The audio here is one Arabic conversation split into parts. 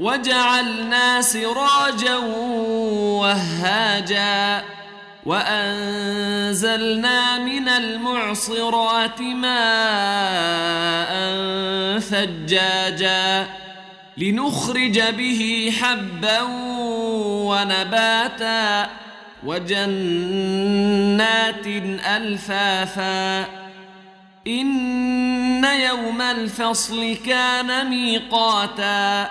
وجعلنا سراجا وهاجا وأنزلنا من المعصرات ماء ثجاجا لنخرج به حبا ونباتا وجنات ألفافا إن يوم الفصل كان ميقاتا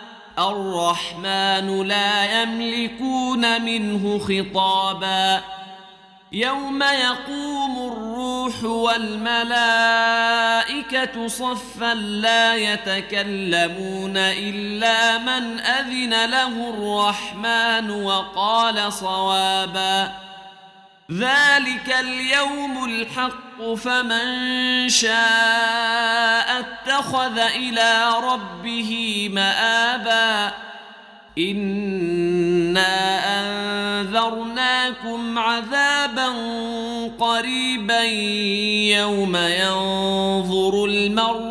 الرحمن لا يملكون منه خطابا. يوم يقوم الروح والملائكة صفا لا يتكلمون إلا من أذن له الرحمن وقال صوابا. ذلك اليوم الحق فمن شاء اتخذ إلى ربه مآبا انا انذرناكم عذابا قريبا يوم ينظر المرء